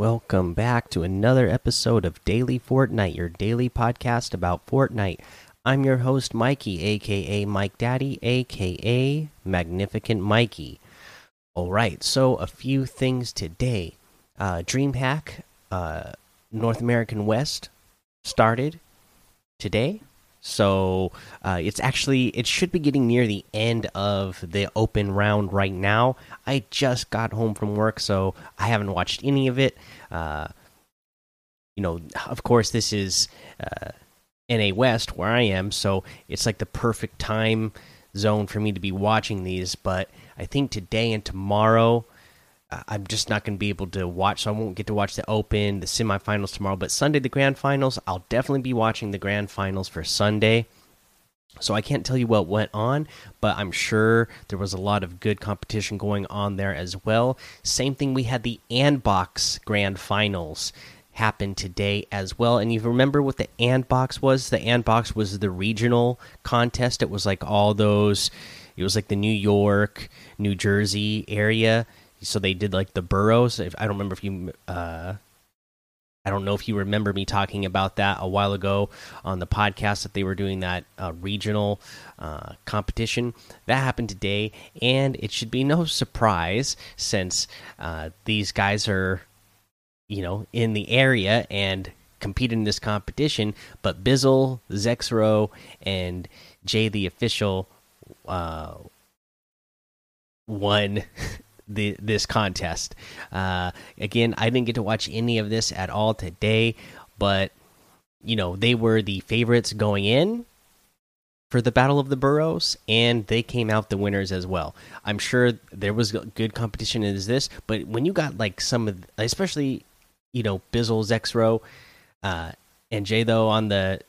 Welcome back to another episode of Daily Fortnite, your daily podcast about Fortnite. I'm your host, Mikey, aka Mike Daddy, aka Magnificent Mikey. All right, so a few things today. Uh, DreamHack uh, North American West started today. So uh, it's actually it should be getting near the end of the open round right now. I just got home from work, so I haven't watched any of it. Uh, you know, of course, this is uh, NA West where I am, so it's like the perfect time zone for me to be watching these. But I think today and tomorrow I'm just not going to be able to watch, so I won't get to watch the Open, the semifinals tomorrow. But Sunday, the grand finals, I'll definitely be watching the grand finals for Sunday. So I can't tell you what went on, but I'm sure there was a lot of good competition going on there as well. Same thing, we had the Andbox grand finals happen today as well. And you remember what the Andbox was? The Andbox was the regional contest. It was like all those, it was like the New York, New Jersey area so they did like the boroughs. If I don't remember if you, uh, I don't know if you remember me talking about that a while ago on the podcast that they were doing that uh, regional uh, competition. That happened today, and it should be no surprise since uh, these guys are, you know, in the area and competed in this competition. But Bizzle, Zexrow, and Jay the official uh, won the this contest. Uh, again, I didn't get to watch any of this at all today, but you know they were the favorites going in for the Battle of the Boroughs, and they came out the winners as well. I'm sure there was good competition as this, but when you got like some of, especially you know Bizzle, Zexrow, uh, and Jay though on the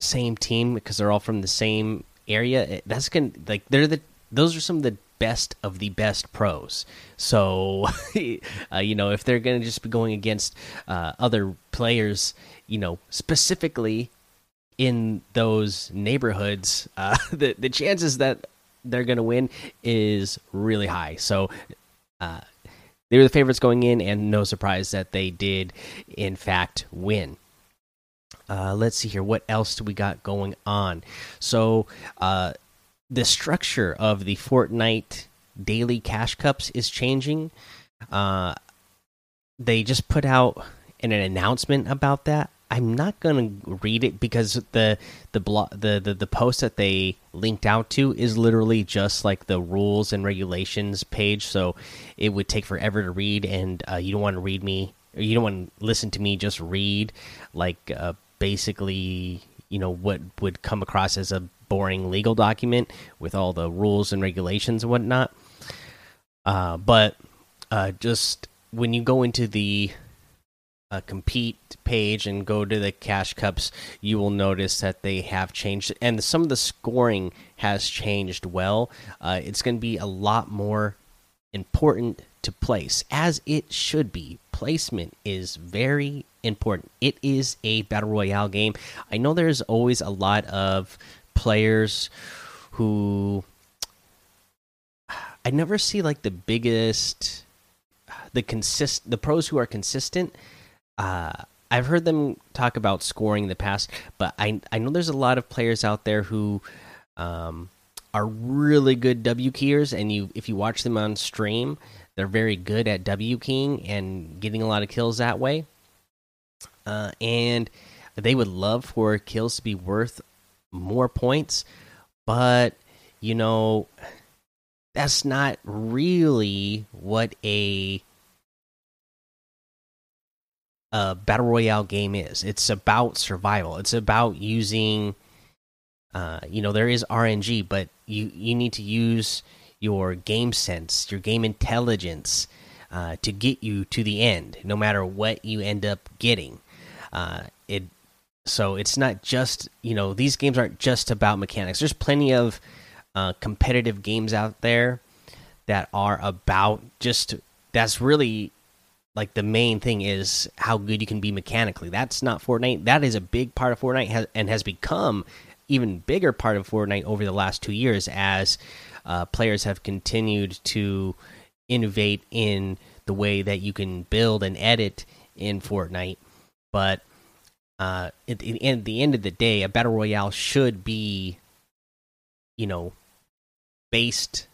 same team because they're all from the same area, that's gonna like they're the those are some of the best of the best pros. So, uh, you know, if they're going to just be going against uh, other players, you know, specifically in those neighborhoods, uh, the the chances that they're going to win is really high. So, uh, they were the favorites going in, and no surprise that they did, in fact, win. Uh, let's see here. What else do we got going on? So, uh, the structure of the Fortnite daily cash cups is changing. Uh, they just put out an, an announcement about that. I'm not gonna read it because the the blog the, the the post that they linked out to is literally just like the rules and regulations page. So it would take forever to read, and uh, you don't want to read me or you don't want to listen to me just read like uh, basically you know what would come across as a boring legal document with all the rules and regulations and whatnot. Uh, but uh, just when you go into the uh, compete page and go to the cash cups, you will notice that they have changed, and some of the scoring has changed. Well, uh, it's going to be a lot more important to place, as it should be. Placement is very important. It is a battle royale game. I know there's always a lot of players who I never see like the biggest the consist the pros who are consistent uh I've heard them talk about scoring in the past, but I I know there's a lot of players out there who um, are really good W keyers, and you if you watch them on stream, they're very good at W keying and getting a lot of kills that way. Uh, and they would love for kills to be worth more points, but you know that's not really what a a battle royale game is. It's about survival. It's about using uh, you know there is RNG, but you you need to use your game sense, your game intelligence uh, to get you to the end, no matter what you end up getting. Uh, it so it's not just you know these games aren't just about mechanics. There's plenty of uh, competitive games out there that are about just that's really like the main thing is how good you can be mechanically. That's not Fortnite. That is a big part of Fortnite and has become even bigger part of Fortnite over the last two years as uh, players have continued to innovate in the way that you can build and edit in Fortnite, but uh, at the, at the end of the day, a battle royale should be, you know, based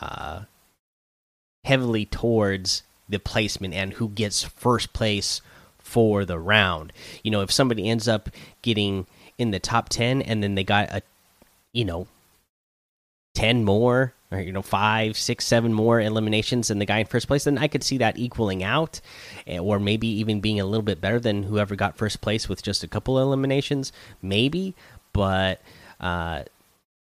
uh, heavily towards the placement and who gets first place for the round. You know, if somebody ends up getting in the top 10 and then they got a, you know, 10 more or you know five six seven more eliminations than the guy in first place then i could see that equaling out eh, or maybe even being a little bit better than whoever got first place with just a couple eliminations maybe. But uh,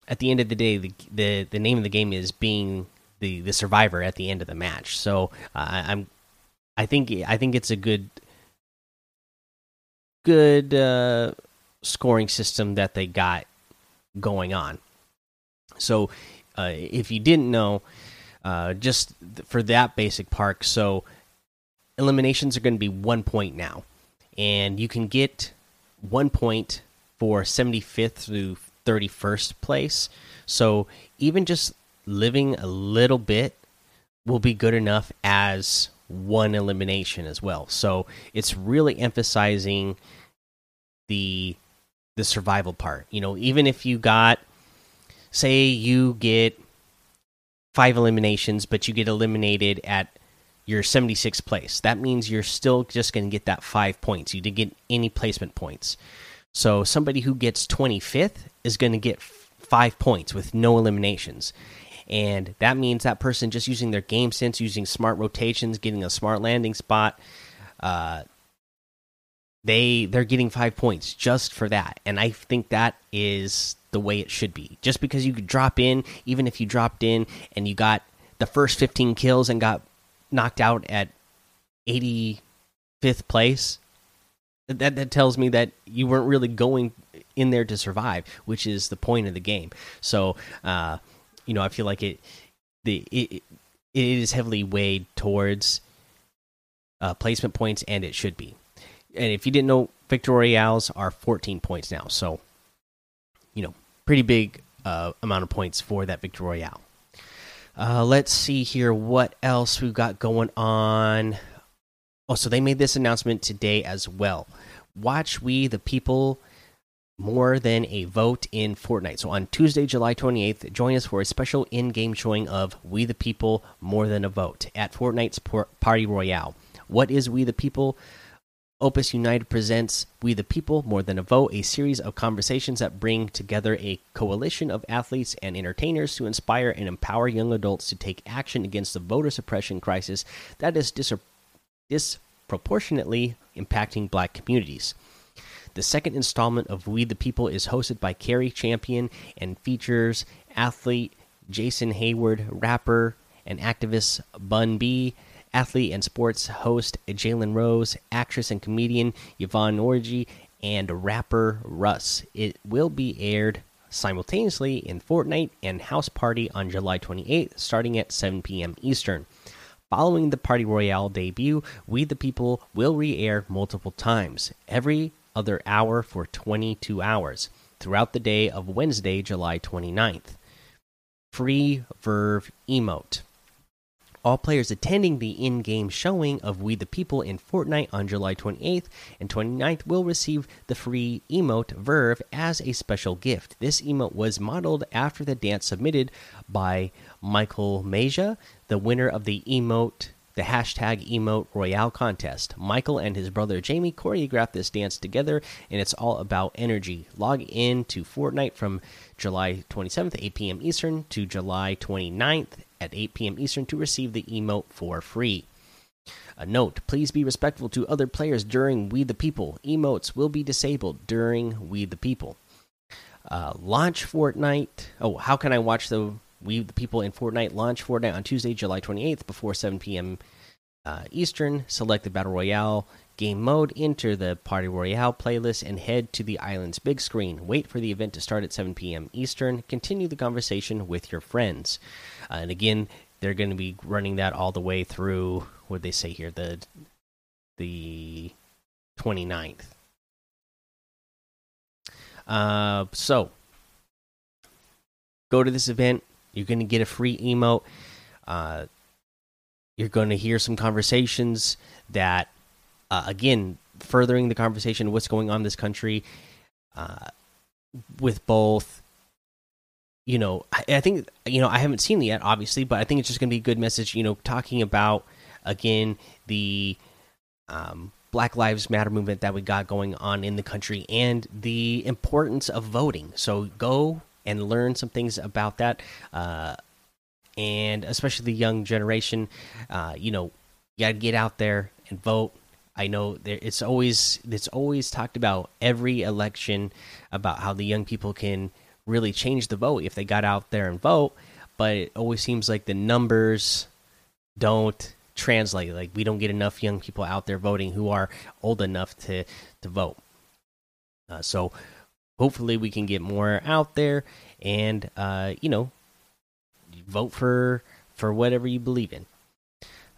at the end of the day the, the the name of the game is being the the survivor at the end of the match. So uh, i'm i think i think it's a good good uh, scoring system that they got going on so uh, if you didn't know, uh, just for that basic park, so eliminations are going to be one point now, and you can get one point for 75th through 31st place. So even just living a little bit will be good enough as one elimination as well. So it's really emphasizing the the survival part. You know, even if you got say you get five eliminations, but you get eliminated at your 76th place. That means you're still just going to get that five points. You didn't get any placement points. So somebody who gets 25th is going to get five points with no eliminations. And that means that person just using their game sense, using smart rotations, getting a smart landing spot, uh, they they're getting five points just for that. And I think that is the way it should be. Just because you could drop in, even if you dropped in and you got the first 15 kills and got knocked out at 85th place, that that tells me that you weren't really going in there to survive, which is the point of the game. So, uh, you know, I feel like it the it, it is heavily weighed towards uh, placement points, and it should be. And if you didn't know, Victory Royales are 14 points now. So, pretty big uh, amount of points for that Victory Royale. Uh, let's see here what else we've got going on. Oh, so they made this announcement today as well. Watch We the People more than a vote in Fortnite. So on Tuesday, July 28th, join us for a special in game showing of We the People more than a vote at Fortnite's Party Royale. What is We the People? Opus United presents We the People More Than a Vote, a series of conversations that bring together a coalition of athletes and entertainers to inspire and empower young adults to take action against the voter suppression crisis that is disproportionately impacting black communities. The second installment of We the People is hosted by Cari Champion and features athlete Jason Heyward, rapper and activist Bun B, athlete and sports host Jalen Rose, actress and comedian Yvonne Orji, and rapper Russ. It will be aired simultaneously in Fortnite and House Party on July 28th, starting at 7 p.m. Eastern. Following the Party Royale debut, We the People will re air multiple times, every other hour for 22 hours, throughout the day of Wednesday, July 29th. Free Verve Emote. All players attending the in game showing of We the People in Fortnite on July 28th and 29th will receive the free emote Verve as a special gift. This emote was modeled after the dance submitted by Michael Meja, the winner of the emote the hashtag emote royale contest. Michael and his brother Jamie choreographed this dance together, and it's all about energy. Log in to Fortnite from July 27th, 8 p.m. Eastern, to July 29th at 8 p.m. Eastern to receive the emote for free. A note please be respectful to other players during We the People. Emotes will be disabled during We the People. Uh, launch Fortnite. Oh, how can I watch the We the People in Fortnite launch Fortnite on Tuesday, July 28th before 7 p.m. Uh, Eastern? Select the Battle Royale game mode, enter the Party Royale playlist, and head to the island's big screen. Wait for the event to start at 7 p.m. Eastern. Continue the conversation with your friends. Uh, and again, they're going to be running that all the way through what they say here the the 29th. Uh, so go to this event. You're going to get a free emote. Uh, you're going to hear some conversations that, uh, again, furthering the conversation what's going on in this country uh, with both. You know, I, I think you know I haven't seen it yet, obviously, but I think it's just going to be a good message. You know, talking about again the um, Black Lives Matter movement that we got going on in the country and the importance of voting. So go and learn some things about that. Uh, and especially the young generation, uh, you know, you got to get out there and vote. I know there, it's always it's always talked about every election about how the young people can really change the vote if they got out there and vote, but it always seems like the numbers don't translate. Like we don't get enough young people out there voting who are old enough to to vote. Uh, so hopefully we can get more out there and uh, you know vote for for whatever you believe in.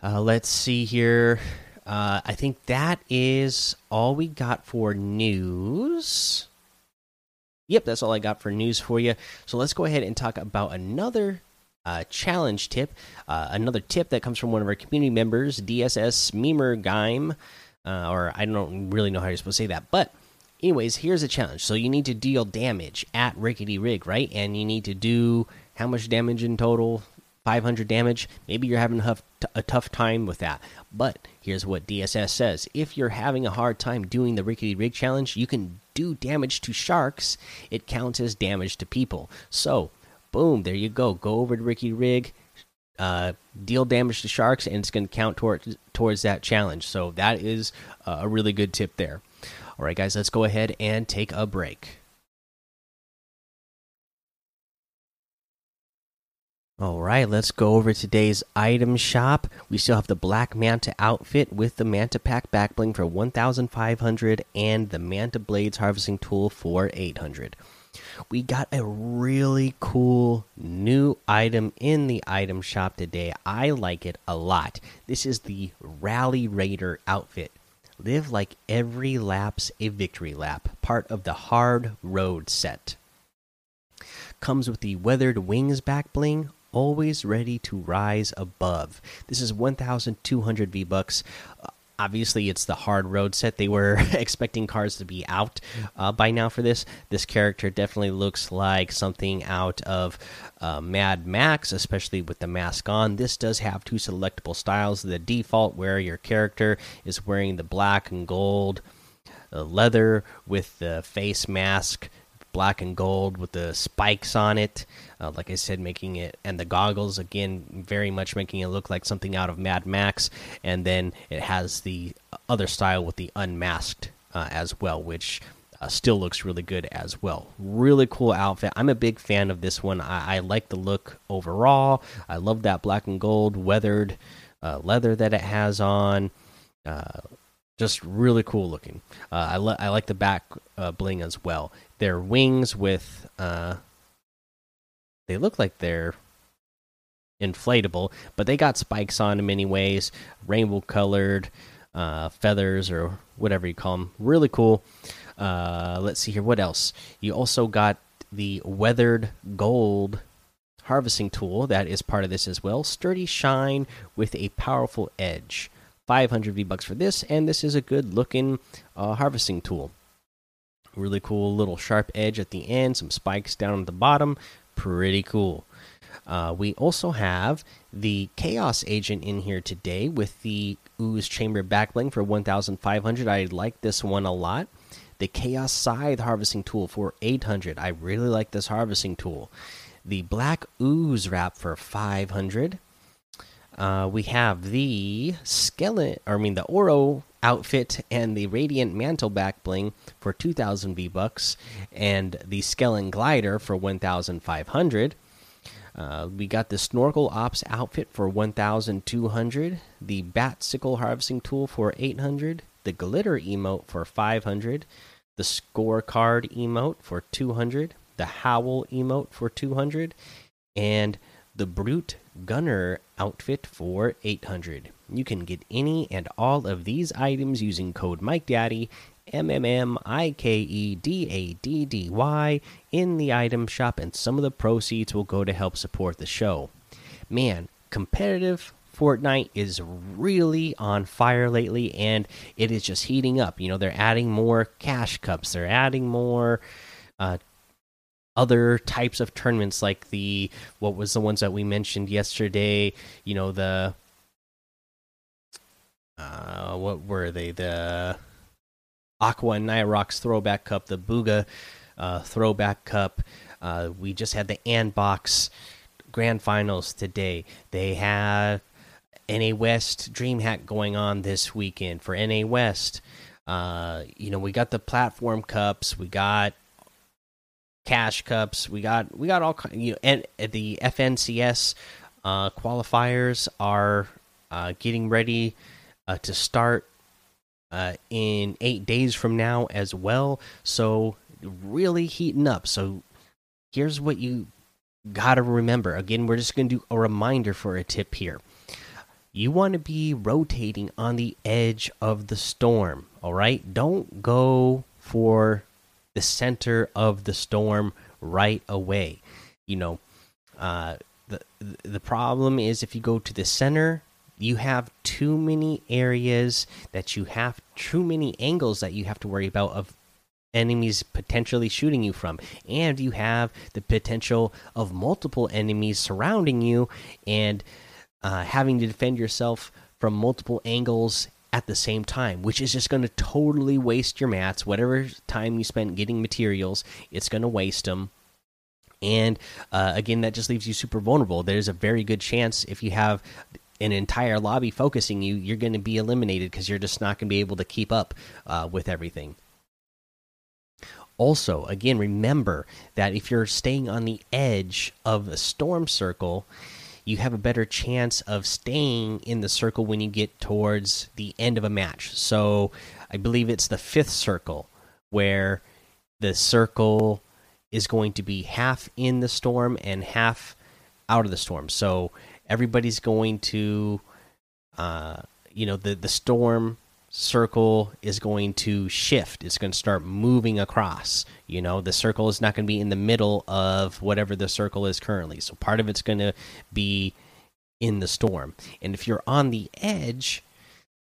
Uh, let's see here. Uh, I think that is all we got for news. Yep, that's all I got for news for you. So let's go ahead and talk about another uh, challenge tip. Uh, another tip that comes from one of our community members, DSS Memer Gaim, uh, or I don't really know how you're supposed to say that. But, anyways, here's a challenge. So you need to deal damage at Rickety Rig, right? And you need to do how much damage in total? 500 damage. Maybe you're having a tough, time with that. But here's what DSS says if you're having a hard time doing the Rickety Rig challenge, you can do damage to sharks. It counts as damage to people. So, boom, there you go. Go over to Rickety Rig, uh, deal damage to sharks, and it's going to count towards towards that challenge. So that is a really good tip there. All right, guys, let's go ahead and take a break. All right, let's go over today's item shop. We still have the Black Manta outfit with the Manta Pack back bling for 1,500 and the Manta Blades harvesting tool for 800. We got a really cool new item in the item shop today. I like it a lot. This is the Rally Raider outfit. Live like every lap's a victory lap, part of the Hard Road set. Comes with the Weathered Wings back bling, always ready to rise above. This is 1,200 V bucks. Uh, obviously, it's the hard road set. They were expecting cards to be out uh, by now for this. This character definitely looks like something out of uh, Mad Max, especially with the mask on. This does have two selectable styles. The default, where your character is wearing the black and gold uh, leather with the face mask black and gold with the spikes on it. Uh, like I said, making it and the goggles again, very much making it look like something out of Mad Max. And then it has the other style with the unmasked uh, as well, which uh, still looks really good as well. Really cool outfit. I'm a big fan of this one. I, I like the look overall. I love that black and gold weathered uh, leather that it has on. Uh, just really cool looking. Uh, I, I like the back uh, bling as well. Their wings with uh, they look like they're inflatable, but they got spikes on them anyways, rainbow colored uh, feathers or whatever you call them. Really cool. Uh, let's see here. What else? You also got the weathered gold harvesting tool that is part of this as well. Sturdy shine with a powerful edge. 500 V bucks for this, and this is a good looking uh, harvesting tool. Really cool little sharp edge at the end, some spikes down at the bottom. Pretty cool. Uh, we also have the Chaos Agent in here today with the Ooze Chamber Backbling for 1,500. I like this one a lot. The Chaos Scythe Harvesting Tool for 800. I really like this harvesting tool. The Black Ooze Wrap for 500. Uh, we have the skeleton, or I mean the Oro outfit and the Radiant Mantle back bling for 2,000 V bucks, and the Skellen glider for 1,500. Uh, we got the Snorkel Ops outfit for 1,200, the Bat Sickle harvesting tool for 800, the Glitter emote for 500, the Scorecard emote for 200, the Howl emote for 200, and the Brute Gunner outfit for 800. You can get any and all of these items using code MikeDaddy, M M M I K E D A D D Y, in the item shop, and some of the proceeds will go to help support the show. Man, competitive, Fortnite is really on fire lately, and it is just heating up. You know, they're adding more cash cups, they're adding more uh, other types of tournaments, like the what was the ones that we mentioned yesterday. You know, the uh, what were they? The Aqua and Nyhrox Throwback Cup, the Bugha uh, Throwback Cup. Uh, we just had the Andbox Grand Finals today. They have NA West DreamHack going on this weekend for NA West. Uh, you know, we got the platform cups, we got cash cups, we got we got all you know, and the FNCS uh, qualifiers are uh, getting ready uh, to start uh, in eight days from now as well. So really heating up. So here's what you got to remember. Again, we're just going to do a reminder for a tip here. You want to be rotating on the edge of the storm, all right? Don't go for the center of the storm right away. You know, uh, the the problem is if you go to the center, you have too many areas that you have too many angles that you have to worry about of enemies potentially shooting you from and you have the potential of multiple enemies surrounding you and uh, having to defend yourself from multiple angles at the same time which is just going to totally waste your mats. Whatever time you spent getting materials it's going to waste them and uh, again that just leaves you super vulnerable. There's a very good chance if you have an entire lobby focusing you you're going to be eliminated because you're just not going to be able to keep up uh, with everything. Also, again, remember that if you're staying on the edge of a storm circle, you have a better chance of staying in the circle when you get towards the end of a match. So, I believe it's the fifth circle where the circle is going to be half in the storm and half out of the storm. So, everybody's going to, uh, you know, the the storm circle is going to shift. It's going to start moving across. You know, the circle is not going to be in the middle of whatever the circle is currently. So part of it's going to be in the storm. And if you're on the edge,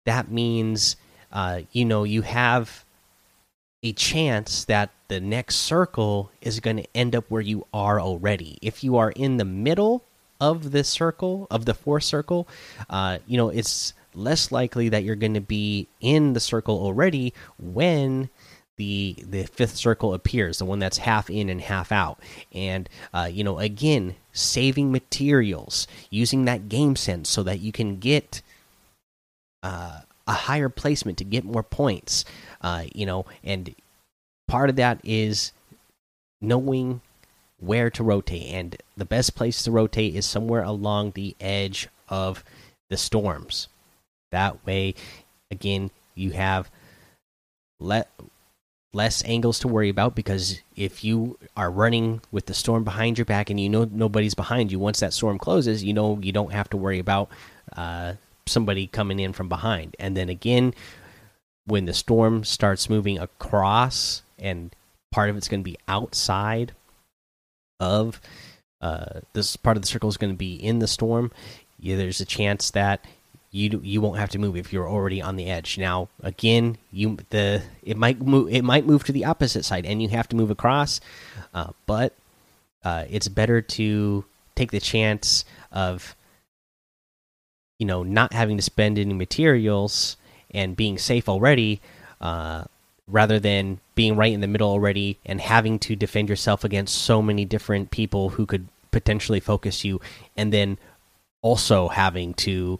that means, uh, you know, you have a chance that the next circle is going to end up where you are already. If you are in the middle of this circle, of the fourth circle, uh, you know, it's less likely that you're going to be in the circle already when the the fifth circle appears the one that's half in and half out. And uh, you know again saving materials using that game sense so that you can get uh, a higher placement to get more points uh, you know and part of that is knowing where to rotate. And the best place to rotate is somewhere along the edge of the storms that way, again, you have less angles to worry about because if you are running with the storm behind your back and you know nobody's behind you, once that storm closes, you know you don't have to worry about uh, somebody coming in from behind. And then again, when the storm starts moving across and part of it's going to be outside of uh, this part of the circle is going to be in the storm, yeah, there's a chance that you you won't have to move if you're already on the edge. Now, again, you the it might move it might move to the opposite side, and you have to move across. Uh, but uh, it's better to take the chance of you know not having to spend any materials and being safe already, uh, rather than being right in the middle already and having to defend yourself against so many different people who could potentially focus you, and then also having to